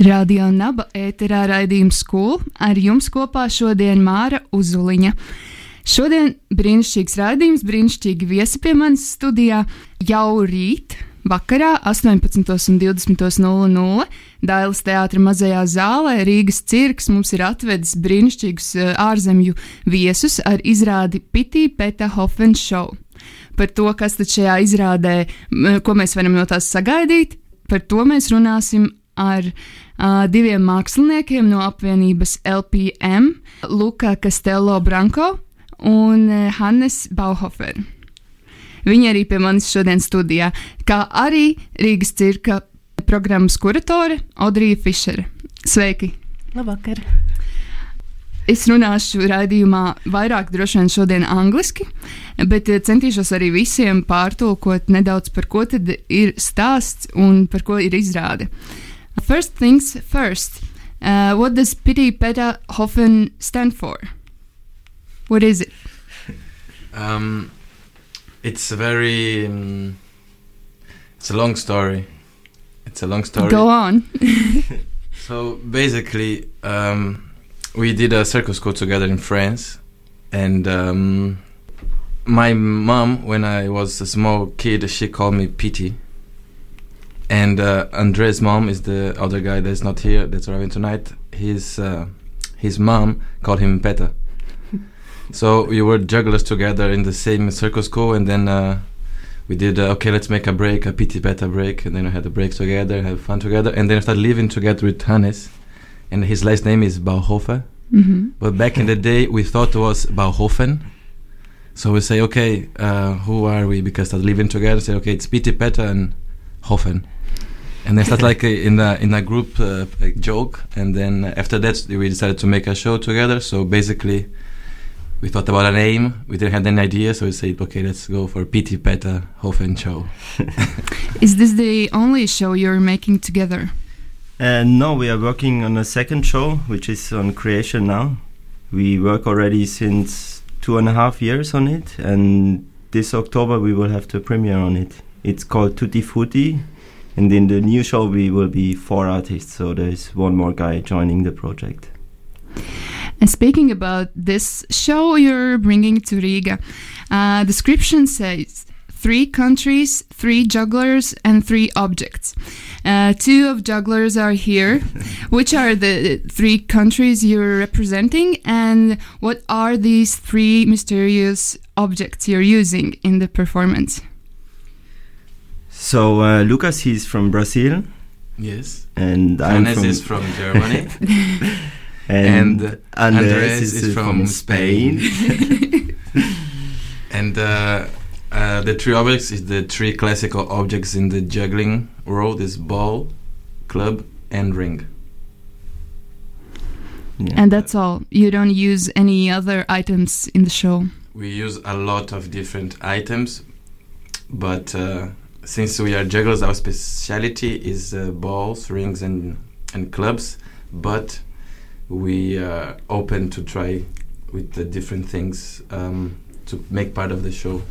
Radio Naba ēterā raidījums skolu ar jums kopā šodien Māra Uzuliņa. Šodien brīnišķīgs raidījums, brīnišķīgi viesi pie manis studijā jau rīt. Vakarā 18.20.00 Dailas teātra mazajā zālē Rīgas cirks mums ir atvedis brīnišķīgus eh, ārzemju viesus ar izrādi Pitī Peta Hofen Show. Par to, kas tad šajā izrādē, ko mēs varam no tās sagaidīt, par to mēs runāsim ar uh, diviem māksliniekiem no apvienības LPM, Luka Castello Branko un uh, Hannes Bauhofer. Viņi arī pie manis šodien studijā, kā arī Rīgas cirka programmas kuratore Audrija Fišere. Sveiki! Labvakar! Es runāšu raidījumā vairāk droši vien šodien angliski, bet centīšos arī visiem pārtulkot nedaudz par ko tad ir stāsts un par ko ir izrāde. First things first, uh, what does Pity Peta Hoffen stand for? What is it? Um, it's a very. Um, it's a long story. It's a long story. Go on. so basically, um, we did a circus school together in France, and um, my mom, when I was a small kid, she called me Pity. And uh, Andre's mom is the other guy that's not here, that's arriving tonight. His uh, his mom called him Peta. so we were jugglers together in the same circus school, and then uh, we did uh, okay, let's make a break, a pity Peta break, and then we had a break together, have fun together, and then I started living together with Hannes, and his last name is Bauhofer. Mhm. But back in the day, we thought it was Bauhofen. So we say, okay, uh, who are we? Because started living together. Say, okay, it's Pity Peta and Hofen. And then start like a, in a in a group uh, a joke, and then after that we decided to make a show together. So basically, we thought about a name. We didn't have any idea, so we said, okay, let's go for Pity Peta Hofen show. Is this the only show you're making together? And no, we are working on a second show, which is on creation now. We work already since two and a half years on it, and this October we will have the premiere on it. It's called Tutti Frutti, and in the new show we will be four artists, so there's one more guy joining the project. And speaking about this show you're bringing to Riga, uh, description says three countries, three jugglers, and three objects. Uh, two of jugglers are here. Which are the three countries you're representing, and what are these three mysterious objects you're using in the performance? So uh, Lucas, he's from Brazil, Yes. and I'm Hannes from, is from Germany, and, and Andres, Andres is, is from, from Spain. and uh, uh, the three objects is the three classical objects in the juggling world is ball, club, and ring. Yeah. And that's all. You don't use any other items in the show. We use a lot of different items, but uh, since we are jugglers, our speciality is uh, balls, rings, and and clubs. But we are open to try with the different things um, to make part of the show.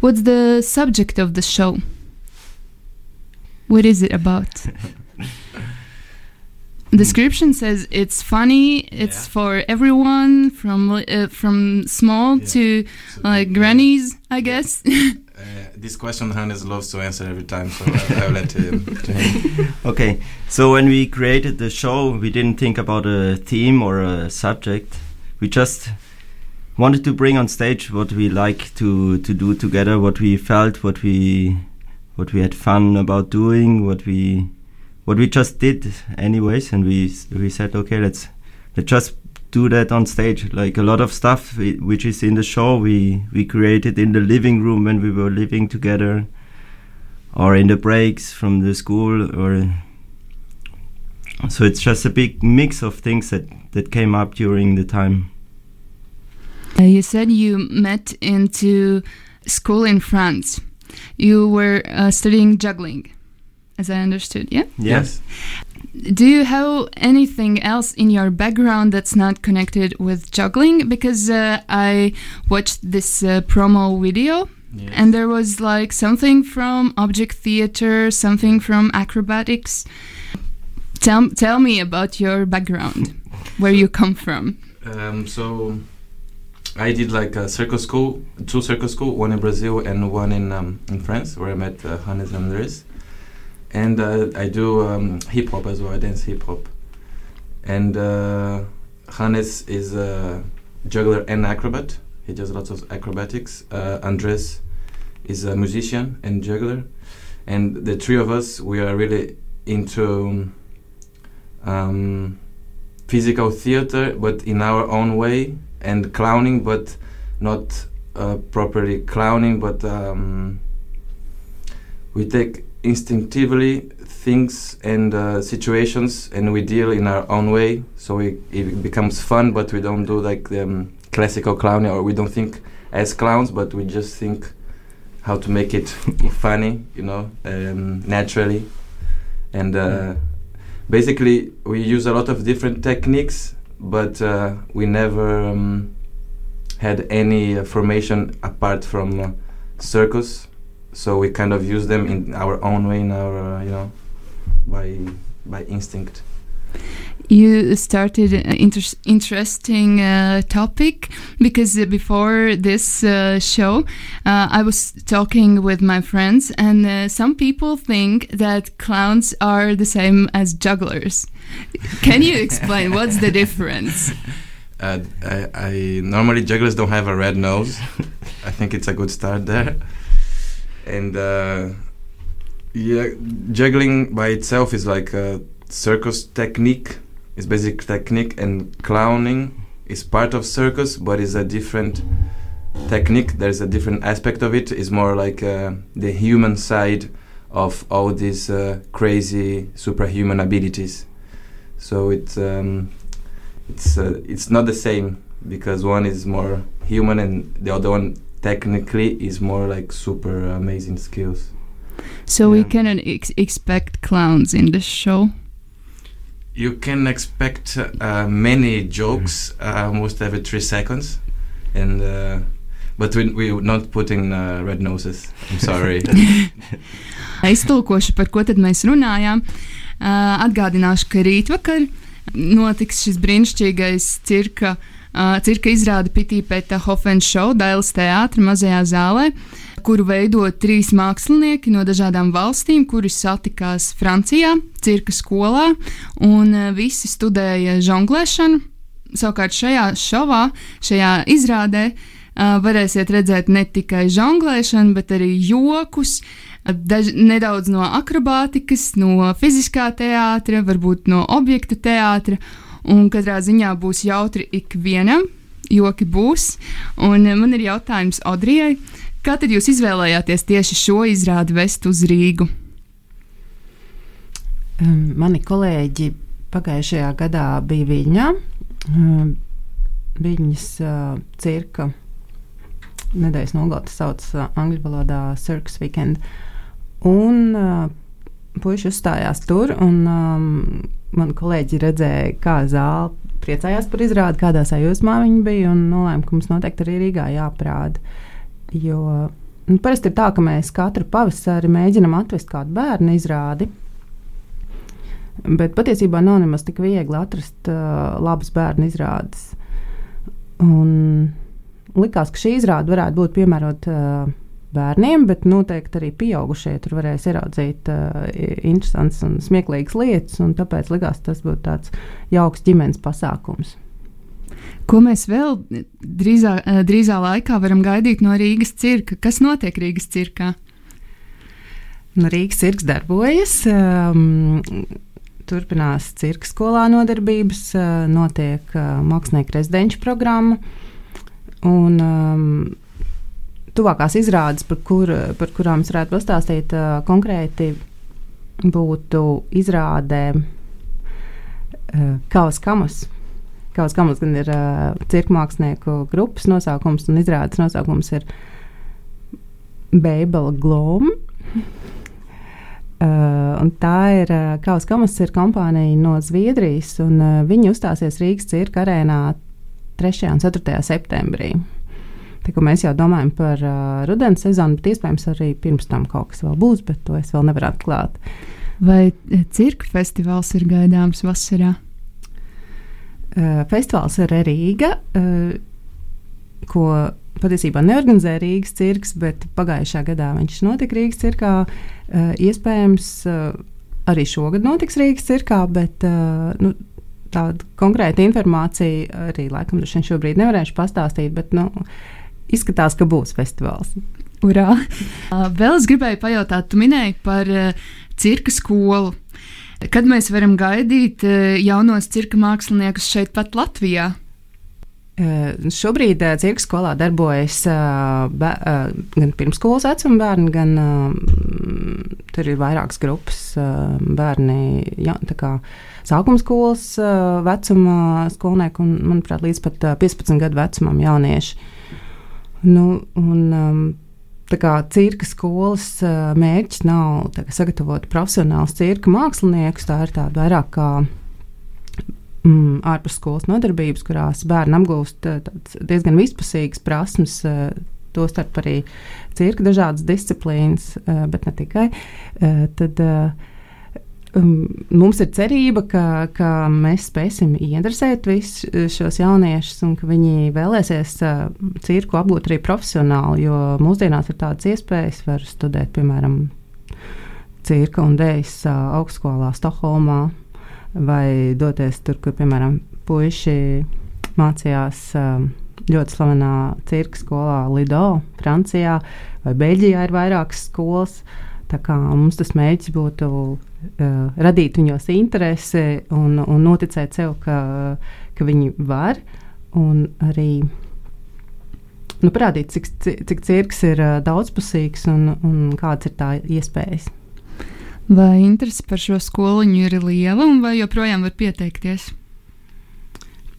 What's the subject of the show? What is it about? Description says it's funny. It's Yeah. for everyone, from uh, from small Yeah. to like grannies, I guess. Uh, this question Hannes loves to answer every time, so I'll let him. Okay, so when we created the show, we didn't think about a theme or a subject. We just wanted to bring on stage what we like to, to do together, what we felt, what we what we had fun about doing, what we what we just did anyways, and we we said okay, let's let's just do that on stage. Like a lot of stuff which is in the show, we we created in the living room when we were living together, or in the breaks from the school, or So it's just a big mix of things that, that came up during the time. Uh, you said you met into school in France. You were uh, studying juggling, as I understood, yeah? Yes. Do you have anything else in your background that's not connected with juggling? Because uh, I watched this uh, promo video Yes. and there was like something from object theater, something from acrobatics. Tell, tell me about your background, where you come from. Um, so I did like a circus school, two circus school, one in Brazil and one in um, in France, where I met uh, Hannes and Andres. And uh, I do um, hip hop as well. I dance hip hop. And uh, Hannes is a juggler and acrobat. He does lots of acrobatics. Uh, Andres is a musician and juggler. And the three of us, we are really into um, physical theater, but in our own way, and clowning, but not uh, properly clowning, but um, we take instinctively things and uh, situations and we deal in our own way. So we, it becomes fun but we don't do like the um, classical clowning or we don't think as clowns but we just think how to make it funny you know um, naturally. And uh, basically we use a lot of different techniques but uh, we never um, had any uh, formation apart from uh, circus so we kind of use them in our own way in our uh, you know by by instinct You started an inter- interesting uh, topic because uh, before this uh, show, uh, I was talking with my friends, and uh, some people think that clowns are the same as jugglers. Can you explain what's the difference? uh, I, I normally jugglers don't have a red nose i think it's a good start there and uh, yeah juggling by itself is like a circus technique. It's basic technique and clowning is part of circus but is a different technique. There's a different aspect of it. it is more like uh, the human side of all these uh, crazy superhuman abilities. So it's um, it's uh, it's not the same because one is more human and the other one technically is more like super amazing skills So we Yeah. cannot ex- expect clowns in this show. you can expect uh, many jokes uh, almost every three seconds and uh, but we, we're not putting uh, red noses i'm sorry Iztulkošu, par ko tad mēs runājām. Uh, atgādināšu, ka rītvakar notiks šis brīnišķīgais cirka, uh, cirka izrāde Pitīpēta Hofens šovu Dailas teātra mazajā zālē, kuru veido trīs mākslinieki no dažādām valstīm, kuri satikās Francijā, cirka skolā, un uh, visi studēja žonglēšanu. Savukārt šajā šovā, šajā izrādē, uh, varēsiet redzēt ne tikai žonglēšanu, bet arī jokus, Daž, nedaudz no akrobātikas, no fiziskā teātra, varbūt no objektu teātra. Un katrā ziņā būs jautri ikvienam, joki būs. Un eh, man ir jautājums Odrijai, kā tad jūs izvēlējāties tieši šo izrādi vest uz Rīgu? Mani kolēģi pagājušajā gadā bija Viņā. Um, Viņas cirka nedēļas nogalta sauc angļu valodā Circus Weekend. Un puiši uzstājās tur, un um, man kolēģi redzēja, kā zāle priecājās par izrādi, kādā sajūsmā viņi bija, un nolēma, ka mums noteikti arī Rīgā jāprāda. Jo nu, parasti ir tā, ka mēs katru pavasari mēģinam atvest kādu bērnu izrādi. Bet patiesībā nav nemaz tik viegli atrast uh, labas bērnu izrādes. Un likās, ka šī izrāde varētu būt piemērota uh, bērniem, bet noteikti arī pieaugušie tur varēs ieraudzīt uh, interesantas un smieklīgas lietas. un Tāpēc likās, tas būtu tāds jauks ģimenes pasākums. Ko mēs vēl drīzā, eh, drīzā laikā varam gaidīt no Rīgas cirka? Kas notiek Rīgas cirkā? Nu, Rīgas cirks darbojas. Um, turpinās cirka skolā nodarbības, uh, notiek uh, mākslinieku rezidenču programma. Un, um, tuvākās izrādes, par, kur, par kurām es varētu pastāstīt uh, konkrēti, būtu izrāde uh, Kaus Kamas. Kaus Kamas gan ir uh, cirkmākslinieku grupas nosaukums, un izrādes nosaukums ir Bēbela Gloma. Uh, tā ir uh, Kaus Kamas, ir kompānija no Zviedrijas, un uh, viņi uzstāsies Rīgas cirka arēnā 3. un 4. septembrī. Tā mēs jau domājam par uh, rudens sezonu, bet iespējams arī pirms tam kaut kas vēl būs, bet to es vēl nevaru atklāt. Vai cirka festivāls ir gaidāms vasarā? Uh, festivāls ir Rīga, uh, ko patiesībā neorganizē Rīgas cirks, bet pagājušā gadā viņš notika Rīgas cirkā. Uh, iespējams, uh, arī šogad notiks Rīgas cirkā, bet uh, nu, tāda konkrēta informācija arī laikam šobrīd nevarēšu pastāstīt. Bet, nu, Izskatās, ka būs festivāls. Urā! Uh, vēl es gribēju pajautāt, tu minēji par uh, cirka skolu. Kad mēs varam gaidīt uh, jaunos cirka māksliniekus šeit, pat Latvijā? Šobrīd cirka skolā darbojas bē, gan pirmsskolas vecuma bērni, gan tur ir vairākas grupas bērni. Ja, Sākuma skolas vecuma skolnieki un, manuprāt, līdz pat uh, 15 gadu vecumam jaunieši. Nu, un, um, cirka skolas uh, mērķis nav kā, sagatavot profesionālus cirka māksliniekus, tā ir tāda vairāk kā mm, ārpus skolas nodarbības, kurās bērni apgūst eh, diezgan vispusīgas prasmes. Eh, tostarp arī cirka dažādas disciplīnas, bet ne tikai. Tad, mums ir cerība, ka, ka mēs spēsim ieinteresēt visus šos jauniešus un ka viņi vēlēsies uh, cirku apgūt arī profesionāli. Jo mūsdienās ir tādas iespējas, var studēt, piemēram, cirka un dēļas uh, augstskolā Stokholmā, vai doties tur, kur, piemēram, puiši mācījās um, ļoti slavenā cirka skolā Lido, Francijā, vai Beļģijā ir vairākas skolas. Kā mums tas mērķis būtu uh, radīt viņos interesi un, un noticēt sev, ka, ka viņi var. Un arī nu, parādīt, cik, cik cirks ir uh, daudzpusīgs un, un kādas ir tā iespējas. Vai interese par šo skoliņu ir liela un vai joprojām var pieteikties?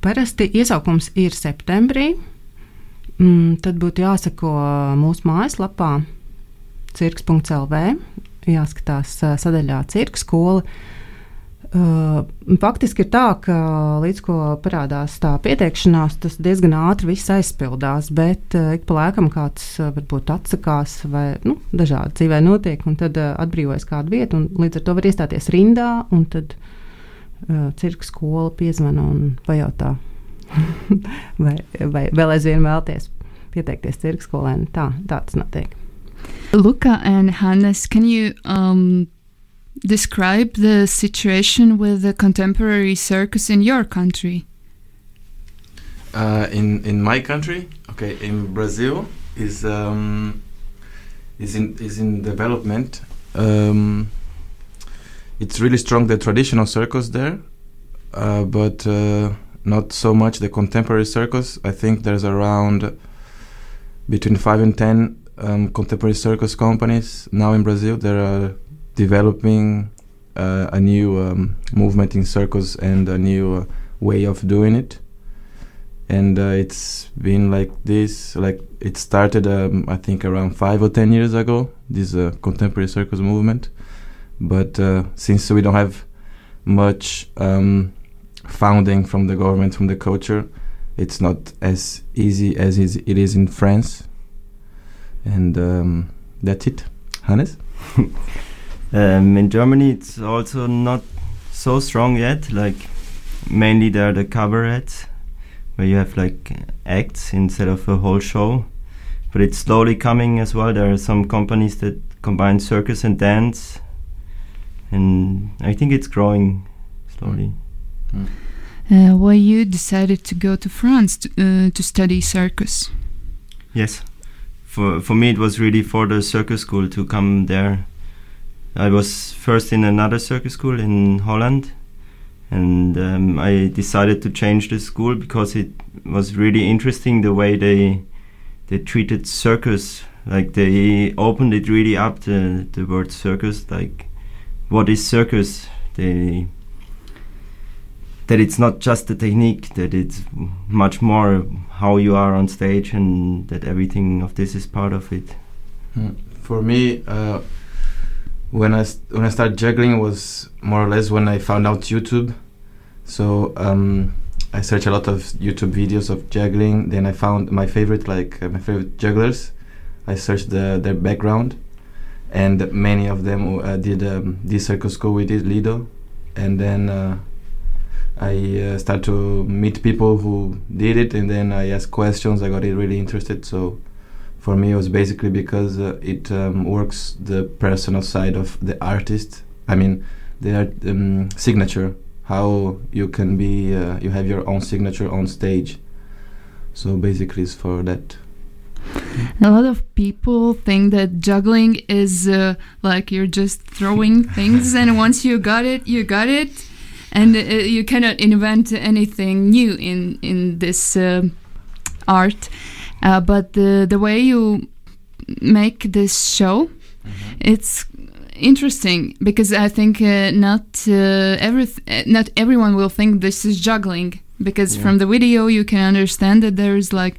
Parasti iesaukums ir septembrī. Mm, tad būtu jāsako mūsu mājaslapā cirks.lv, jāskatās sadaļā cirka skola. Faktiski ir tā, ka līdz ko parādās tā pieteikšanās, tas diezgan ātri viss aizpildās, bet ik pa laikam kāds varbūt atsakās vai nu, dažādi dzīvē notiek, un tad atbrīvojas kādu vietu, un līdz ar to var iestāties rindā, un tad cirka skola piezvana un pajautā, vai, vai vēl aizvien vēlties pieteikties cirka skolē. Tā, tā tas notiek. Luka and Hannes, can you um, describe the situation with the contemporary circus in your country? Uh, in in my country, okay, in Brazil is um, is in is in development. Um, it's really strong the traditional circus there, uh, but uh, not so much the contemporary circus. I think there's around between five and ten um, contemporary circus companies now in Brazil. There are developing uh, a new um, movement in circus and a new uh, way of doing it. And uh, it's been like this, like it started, um, I think, around five or ten years ago. This uh, contemporary circus movement, but uh, since we don't have much um, founding from the government, from the culture, it's not as easy as it is in France. And um, that's it, Hannes. Um, in Germany, it's also not so strong yet. Like mainly there are the cabarets where you have like acts instead of a whole show. But it's slowly coming as well. There are some companies that combine circus and dance, and I think it's growing slowly. Mm. Uh, why you decided to go to France to, uh, to study circus? Yes, for for me it was really for the circus school to come there I was first in another circus school in Holland, and um, I decided to change the school because it was really interesting the way they they treated circus. Like they opened it really up the the word circus. Like, what is circus? They that it's not just the technique, that it's much more how you are on stage, and that everything of this is part of it. Mm. For me, uh, when I when I started juggling was more or less when I found out YouTube. So um, I searched a lot of YouTube videos of juggling. Then I found my favorite, like uh, my favorite jugglers. I searched the, their background, and many of them uh, did um, this circus school with Lido, and then uh, I uh, started to meet people who did it, and then I asked questions. I got really interested. So for me, it was basically because uh, it um, works the personal side of the artist. I mean, the um, signature, how you can be, uh, you have your own signature on stage. So basically, it's for that. A lot of people think that juggling is uh, like you're just throwing things, and once you got it, you got it, and uh, you cannot invent anything new in in this uh, art. Uh, but the the way you make this show, it's interesting because I think uh, not uh, every not everyone will think this is juggling because Yeah. from the video you can understand that there is like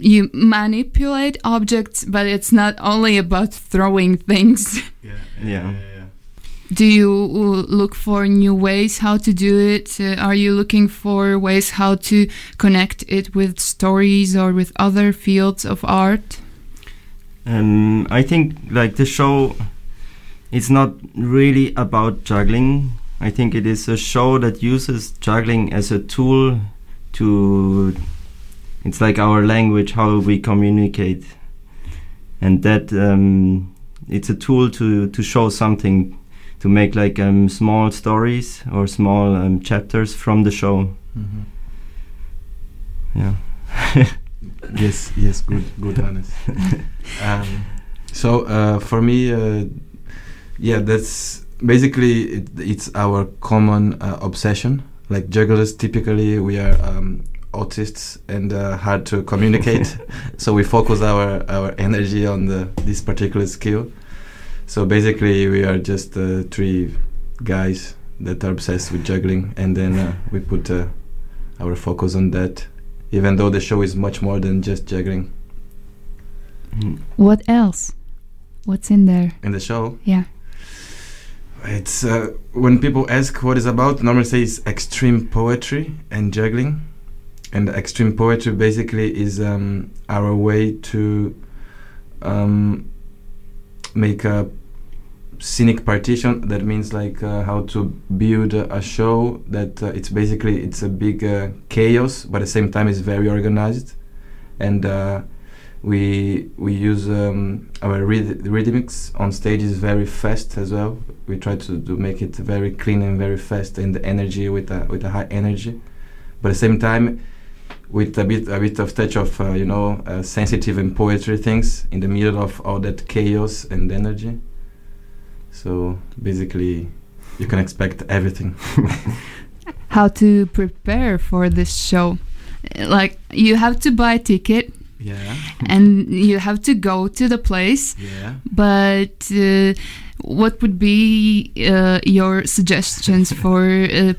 you manipulate objects, but it's not only about throwing things. Yeah. Yeah. Do you look for new ways how to do it? Uh, are you looking for ways how to connect it with stories or with other fields of art? Um, I think like the show, it's not really about juggling. I think it is a show that uses juggling as a tool to. It's like our language, how we communicate, and that um, it's a tool to to show something, to make like um, small stories or small um, chapters from the show. hmm Yeah. yes, yes, good, good, Hannes. um, so uh, for me, uh, yeah, that's basically it, it's our common uh, obsession. Like jugglers, typically we are um, autists and uh, hard to communicate, so we focus our our energy on the this particular skill. So basically, we are just uh, three guys that are obsessed with juggling, and then uh, we put uh, our focus on that even though the show is much more than just juggling. What else? What's in there? In the show, Yeah. it's uh, when people ask what it's about, normally say it's extreme poetry and juggling. And extreme poetry basically is um, our way to um, make a scenic partition. That means like uh, how to build a, show that uh, it's basically it's a big uh, chaos, but at the same time it's very organized, and uh, we we use um, our rhyth- rhythmics on stage is very fast as well. We try to, to make it very clean and very fast, and the energy with a with a high energy, but at the same time with a bit a bit of touch of uh, you know uh, sensitive and poetry things in the middle of all that chaos and energy. So basically, you can expect everything. How to prepare for this show? Like you have to buy a ticket Yeah, and you have to go to the place. yeah. But uh, what would be uh, your suggestions for a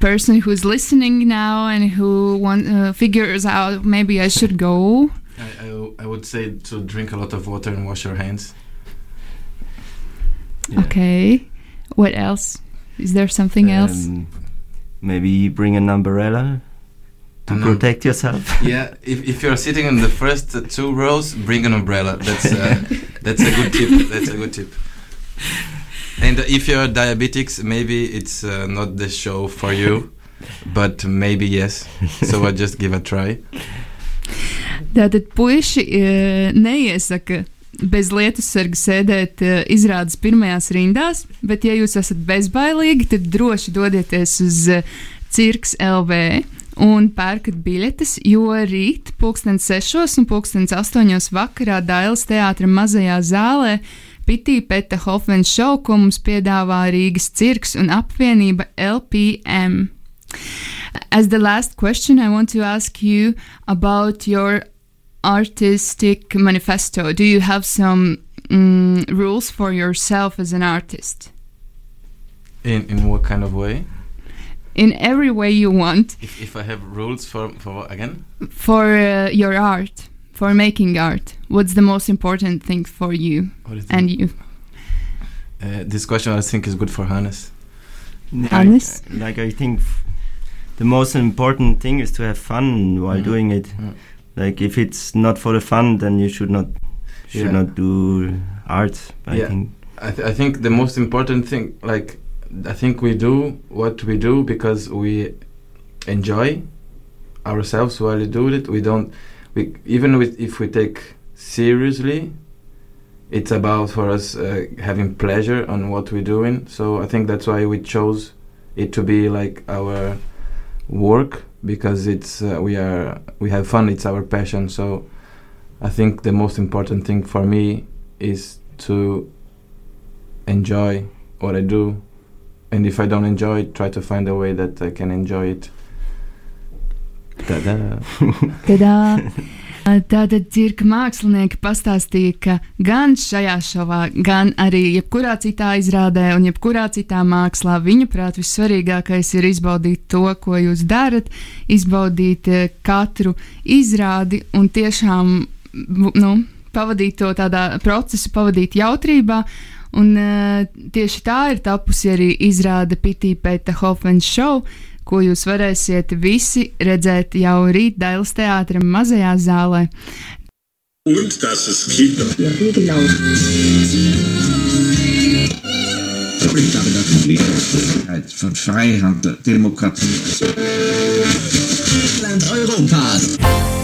person who's listening now and who want, uh, figures out maybe I should go? I I would say to drink a lot of water and wash your hands. Yeah. Okay. What else? Is there something else? Um, maybe bring an umbrella to protect yourself. Yeah, if, if you're sitting in the first uh, two rows, bring an umbrella. That's uh, that's a good tip. That's a good tip. And if you're diabetics, maybe it's uh, not the show for you, but maybe yes. So I just give a try. Tātad puiši uh, neiesaka bez lietus sarga sēdēt uh, izrādes pirmajās rindās, bet, ja jūs esat bezbailīgi, tad droši dodieties uz uh, Cirks LV un pērkat biļetes, jo rīt, pulksten 6 un pulksten 8 vakarā Dailas teātra mazajā zālē Pitī Peta Hofmans šovu, ko mums piedāvā Rīgas cirks un apvienība LPM. As the last question, I want to ask you about your artistic manifesto. Do you have some mm, rules for yourself as an artist? In in what kind of way? In every way you want If, if I have rules for for what again? for uh, your art, for making art. What's the most important thing for you What do you and you? uh, this question I think is good for Hannes. Yeah, Hannes? I- like I think f- the most important thing is to have fun while Mhm. doing it. Mm. Like if it's not for the fun, then you should not should Yeah. not do art. I Yeah. think. I, th- I think the most important thing, like, I think we do what we do because we enjoy ourselves while we do it. We don't, we even with, if we take seriously, it's about for us uh, having pleasure on what we're doing. So I think that's why we chose it to be like our work because it's uh, we are we have fun. It's our passion. So I think the most important thing for me is to enjoy what I do, and if I don't enjoy it, try to find a way that I can enjoy it. Ta-da. Tadā! Tātad cirka mākslinieki pastāstīja, ka gan šajā šovā, gan arī jebkurā citā izrādē un jebkurā citā mākslā, viņuprāt, vissvarīgākais ir izbaudīt to, ko jūs darat, izbaudīt eh, katru izrādi un tiešām nu, pavadīt to tādā procesu, pavadīt jautrībā. Un uh, tieši tā ir tapusi arī izrāde Pitī Pēta Hofens šovu, ko jūs varēsiet visi redzēt jau rīt Dailas teātra mazajā zālē. Und dass es Kinder. Ich glaube, das Freiheit von Freihandel, Demokratie. Land Europas.